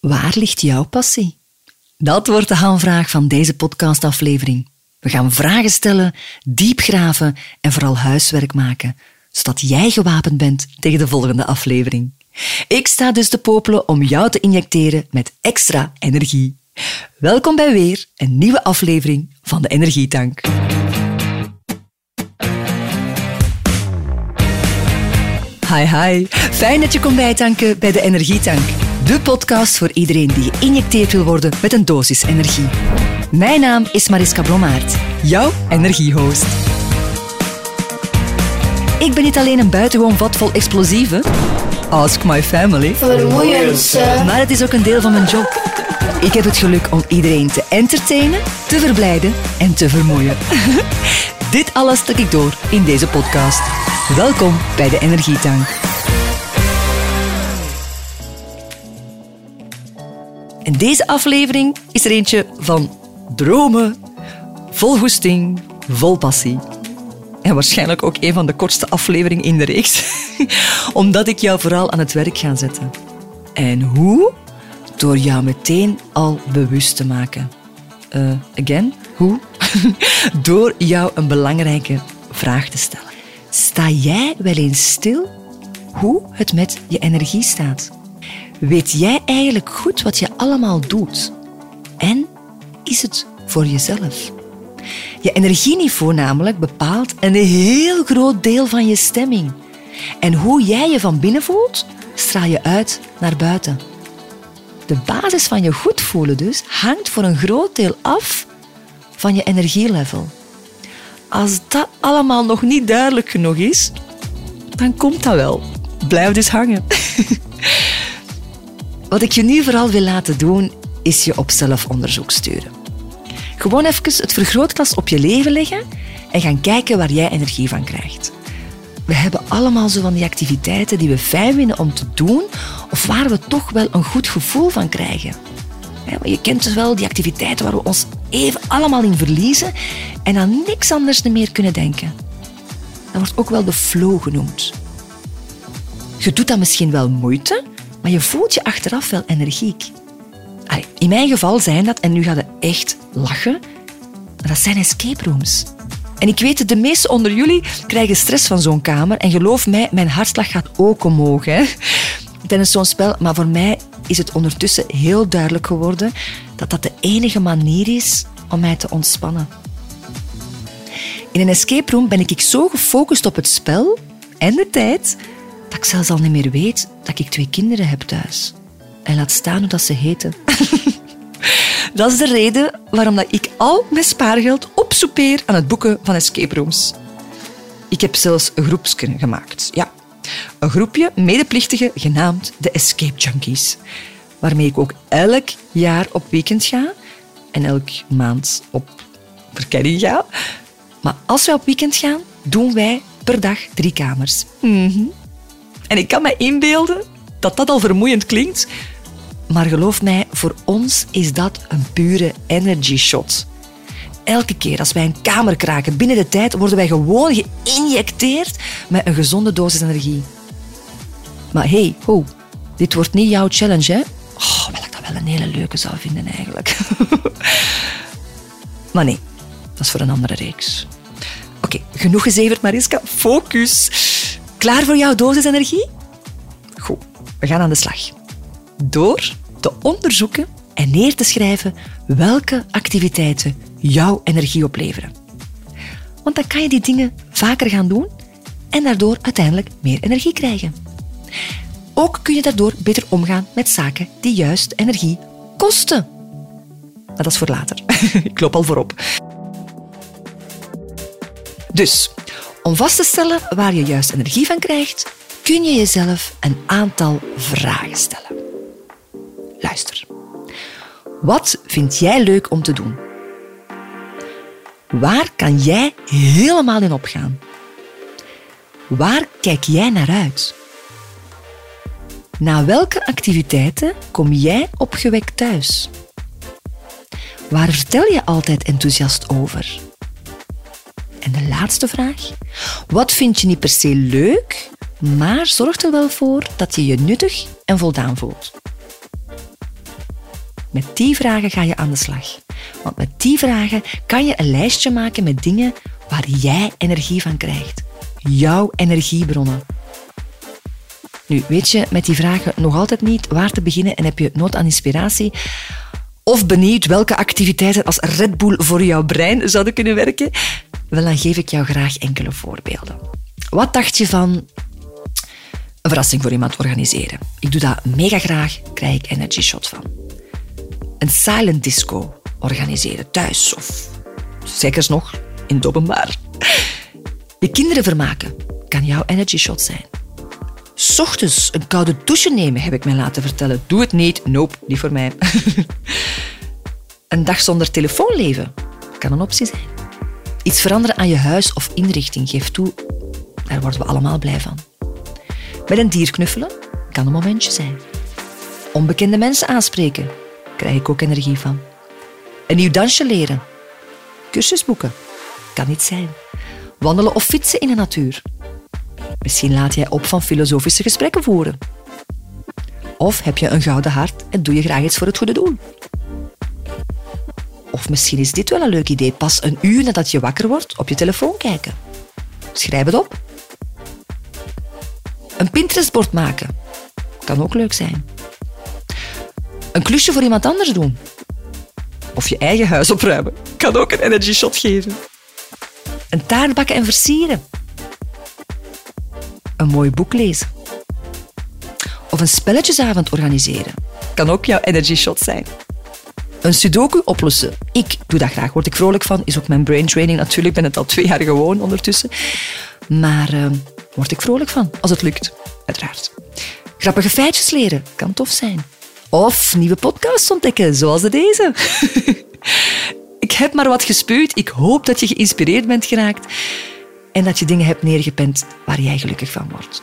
Waar ligt jouw passie? Dat wordt de hamvraag van deze podcastaflevering. We gaan vragen stellen, diep graven en vooral huiswerk maken, zodat jij gewapend bent tegen de volgende aflevering. Ik sta dus te popelen om jou te injecteren met extra energie. Welkom bij weer een nieuwe aflevering van de Energietank. Hi hi, fijn dat je komt bijtanken bij de Energietank. De podcast voor iedereen die geïnjecteerd wil worden met een dosis energie. Mijn naam is Mariska Blommaert, jouw energiehost. Ik ben niet alleen een buitengewoon vat vol explosieven. Ask my family. Vermoeiend, Maar het is ook een deel van mijn job. Ik heb het geluk om iedereen te entertainen, te verblijden en te vermoeien. Dit alles stuk ik door in deze podcast. Welkom bij de Energietank. En deze aflevering is er eentje van dromen, vol goesting, vol passie. En waarschijnlijk ook een van de kortste afleveringen in de reeks, omdat ik jou vooral aan het werk ga zetten. En hoe? Door jou meteen al bewust te maken. Eh, again, hoe? Door jou een belangrijke vraag te stellen. Sta jij wel eens stil hoe het met je energie staat? Weet jij eigenlijk goed wat je allemaal doet? En is het voor jezelf? Je energieniveau namelijk bepaalt een heel groot deel van je stemming. En hoe jij je van binnen voelt, straal je uit naar buiten. De basis van je goed voelen dus hangt voor een groot deel af van je energielevel. Als dat allemaal nog niet duidelijk genoeg is, dan komt dat wel. Blijf dus hangen. Wat ik je nu vooral wil laten doen, is je op zelfonderzoek sturen. Gewoon even het vergrootglas op je leven leggen en gaan kijken waar jij energie van krijgt. We hebben allemaal zo van die activiteiten die we fijn vinden om te doen of waar we toch wel een goed gevoel van krijgen. Je kent dus wel die activiteiten waar we ons even allemaal in verliezen en aan niks anders meer kunnen denken. Dat wordt ook wel de flow genoemd. Je doet dat misschien wel moeite, maar je voelt je achteraf wel energiek. In mijn geval zijn dat, en nu ga je echt lachen, maar dat zijn escape rooms. En ik weet, de meesten onder jullie krijgen stress van zo'n kamer. En geloof mij, mijn hartslag gaat ook omhoog. Hè. Tijdens zo'n spel. Maar voor mij is het ondertussen heel duidelijk geworden dat dat de enige manier is om mij te ontspannen. In een escape room ben ik zo gefocust op het spel en de tijd dat ik zelfs al niet meer weet dat ik twee kinderen heb thuis. En laat staan hoe dat ze heten. dat is de reden waarom dat ik al mijn spaargeld opsoupeer aan het boeken van escape rooms. Ik heb zelfs een groepsje gemaakt. Ja, een groepje medeplichtigen genaamd de Escape Junkies. Waarmee ik ook elk jaar op weekend ga en elk maand op verkenning ga. Maar als wij op weekend gaan, doen wij per dag drie kamers. Mhm. En ik kan me inbeelden dat dat al vermoeiend klinkt, maar geloof mij, voor ons is dat een pure energy shot. Elke keer als wij een kamer kraken binnen de tijd, worden wij gewoon geïnjecteerd met een gezonde dosis energie. Maar hey, dit wordt niet jouw challenge, hè? Oh, wel ik dat wel een hele leuke zou vinden eigenlijk. maar nee, dat is voor een andere reeks. Oké, genoeg gezeverd, Mariska. Focus. Klaar voor jouw dosis energie? Goed, we gaan aan de slag. Door te onderzoeken en neer te schrijven welke activiteiten jouw energie opleveren. Want dan kan je die dingen vaker gaan doen en daardoor uiteindelijk meer energie krijgen. Ook kun je daardoor beter omgaan met zaken die juist energie kosten. Maar dat is voor later. Ik loop al voorop. Dus, om vast te stellen waar je juist energie van krijgt, kun je jezelf een aantal vragen stellen. Luister. Wat vind jij leuk om te doen? Waar kan jij helemaal in opgaan? Waar kijk jij naar uit? Na welke activiteiten kom jij opgewekt thuis? Waar vertel je altijd enthousiast over? En de laatste vraag. Wat vind je niet per se leuk, maar zorgt er wel voor dat je je nuttig en voldaan voelt? Met die vragen ga je aan de slag. Want met die vragen kan je een lijstje maken met dingen waar jij energie van krijgt. Jouw energiebronnen. Nu, weet je met die vragen nog altijd niet waar te beginnen en heb je nood aan inspiratie? Of benieuwd welke activiteiten als Red Bull voor jouw brein zouden kunnen werken? Wel, dan geef ik jou graag enkele voorbeelden. Wat dacht je van een verrassing voor iemand organiseren? Ik doe dat mega graag, krijg ik energy shot van. Een silent disco organiseren thuis of zeker nog in het openbaar. Je kinderen vermaken kan jouw energy shot zijn. Ochtends een koude douche nemen, heb ik mij laten vertellen. Doe het niet. Nope, niet voor mij. een dag zonder telefoon leven kan een optie zijn. Iets veranderen aan je huis of inrichting, geef toe, daar worden we allemaal blij van. Met een dier knuffelen kan een momentje zijn. Onbekende mensen aanspreken, krijg ik ook energie van. Een nieuw dansje leren. Cursus boeken, kan iets zijn. Wandelen of fietsen in de natuur. Misschien laat jij op van filosofische gesprekken voeren. Of heb je een gouden hart en doe je graag iets voor het goede doel. Of misschien is dit wel een leuk idee. Pas een uur nadat je wakker wordt op je telefoon kijken. Schrijf het op. Een Pinterest-bord maken. Kan ook leuk zijn. Een klusje voor iemand anders doen. Of je eigen huis opruimen. Kan ook een energy shot geven. Een taart bakken en versieren. Een mooi boek lezen. Of een spelletjesavond organiseren. Kan ook jouw energy shot zijn. Een sudoku oplossen. Ik doe dat graag, word ik vrolijk van. Is ook mijn brain training natuurlijk. Ik ben het al twee jaar gewoon ondertussen. Maar uh, word ik vrolijk van, als het lukt. Uiteraard. Grappige feitjes leren. Kan tof zijn. Of nieuwe podcasts ontdekken, zoals deze. ik heb maar wat gespuwd. Ik hoop dat je geïnspireerd bent geraakt. En dat je dingen hebt neergepend waar jij gelukkig van wordt.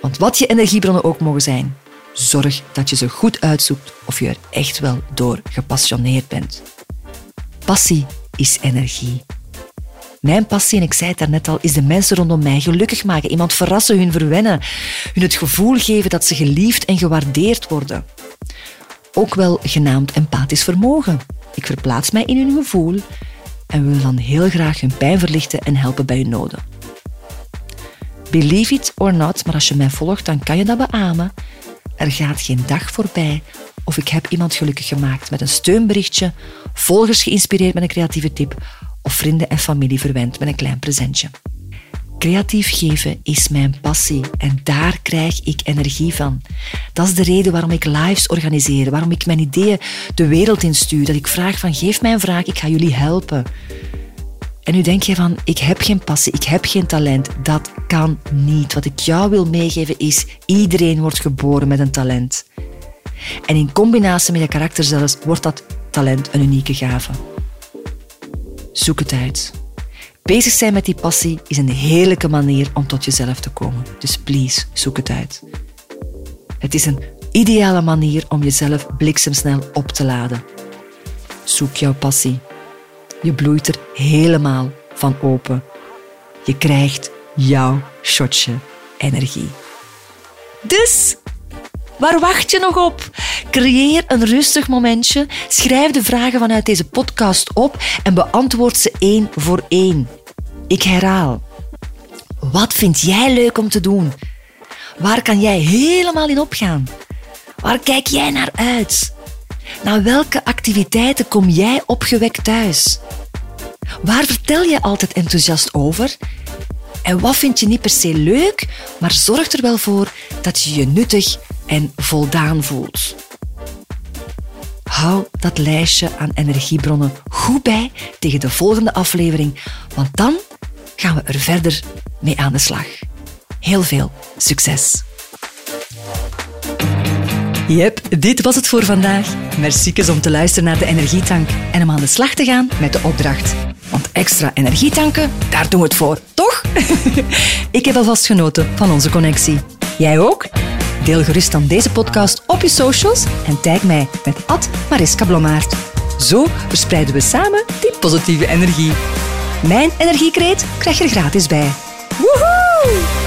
Want wat je energiebronnen ook mogen zijn, Zorg dat je ze goed uitzoekt of je er echt wel door gepassioneerd bent. Passie is energie. Mijn passie, en ik zei het daarnet al, is de mensen rondom mij gelukkig maken. Iemand verrassen, hun verwennen. Hun het gevoel geven dat ze geliefd en gewaardeerd worden. Ook wel genaamd empathisch vermogen. Ik verplaats mij in hun gevoel en wil dan heel graag hun pijn verlichten en helpen bij hun noden. Believe it or not, maar als je mij volgt, dan kan je dat beamen. Er gaat geen dag voorbij of ik heb iemand gelukkig gemaakt met een steunberichtje, volgers geïnspireerd met een creatieve tip of vrienden en familie verwend met een klein presentje. Creatief geven is mijn passie en daar krijg ik energie van. Dat is de reden waarom ik lives organiseer, waarom ik mijn ideeën de wereld instuur, dat ik vraag van geef mij een vraag, ik ga jullie helpen. En nu denk je van, ik heb geen passie, ik heb geen talent. Dat kan niet. Wat ik jou wil meegeven is, iedereen wordt geboren met een talent. En in combinatie met je karakter zelfs wordt dat talent een unieke gave. Zoek het uit. Bezig zijn met die passie is een heerlijke manier om tot jezelf te komen. Dus please, zoek het uit. Het is een ideale manier om jezelf bliksemsnel op te laden. Zoek jouw passie. Je bloeit er helemaal van open. Je krijgt jouw shotje energie. Dus, waar wacht je nog op? Creëer een rustig momentje, schrijf de vragen vanuit deze podcast op en beantwoord ze één voor één. Ik herhaal. Wat vind jij leuk om te doen? Waar kan jij helemaal in opgaan? Waar kijk jij naar uit? Naar welke activiteiten kom jij opgewekt thuis? Waar vertel je altijd enthousiast over? En wat vind je niet per se leuk, maar zorg er wel voor dat je je nuttig en voldaan voelt? Hou dat lijstje aan energiebronnen goed bij tegen de volgende aflevering, want dan gaan we er verder mee aan de slag. Heel veel succes! Yep, dit was het voor vandaag. Merci om te luisteren naar de Energietank en om aan de slag te gaan met de opdracht. Want extra energietanken, daar doen we het voor, toch? Ik heb alvast genoten van onze connectie. Jij ook? Deel gerust dan deze podcast op je socials en tag mij met Mariska Blommaert. Zo verspreiden we samen die positieve energie. Mijn energiekreet krijg je er gratis bij. Woehoe!